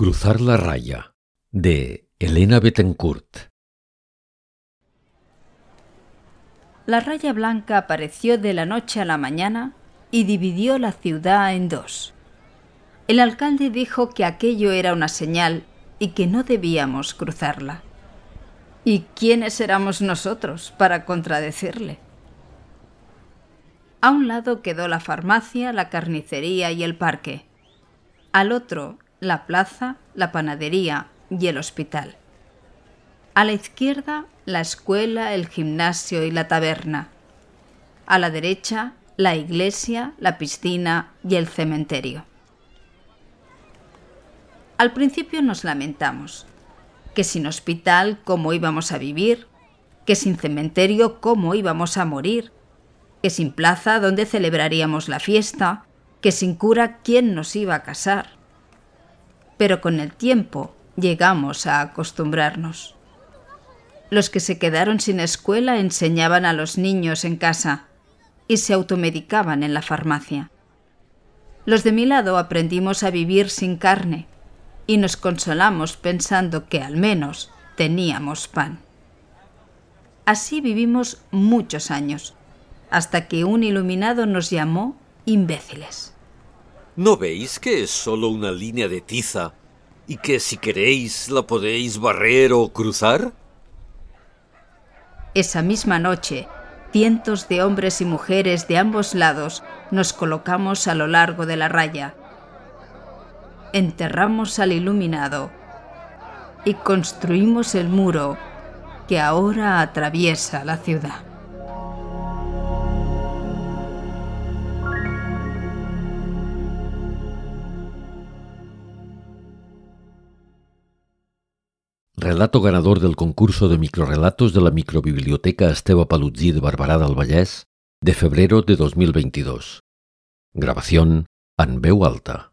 Cruzar la raya de Elena Betancourt. La raya blanca apareció de la noche a la mañana y dividió la ciudad en dos. El alcalde dijo que aquello era una señal y que no debíamos cruzarla. ¿Y quiénes éramos nosotros para contradecirle? A un lado quedó la farmacia, la carnicería y el parque. Al otro, la plaza, la panadería y el hospital. A la izquierda, la escuela, el gimnasio y la taberna. A la derecha, la iglesia, la piscina y el cementerio. Al principio nos lamentamos, que sin hospital cómo íbamos a vivir, que sin cementerio cómo íbamos a morir, que sin plaza dónde celebraríamos la fiesta, que sin cura quién nos iba a casar pero con el tiempo llegamos a acostumbrarnos. Los que se quedaron sin escuela enseñaban a los niños en casa y se automedicaban en la farmacia. Los de mi lado aprendimos a vivir sin carne y nos consolamos pensando que al menos teníamos pan. Así vivimos muchos años, hasta que un iluminado nos llamó imbéciles. ¿No veis que es solo una línea de tiza y que si queréis la podéis barrer o cruzar? Esa misma noche, cientos de hombres y mujeres de ambos lados nos colocamos a lo largo de la raya. Enterramos al iluminado y construimos el muro que ahora atraviesa la ciudad. Relato ganador del concurso de microrelatos de la microbiblioteca Esteba Palutzí de Barbará del de febrero de 2022. Grabación en alta.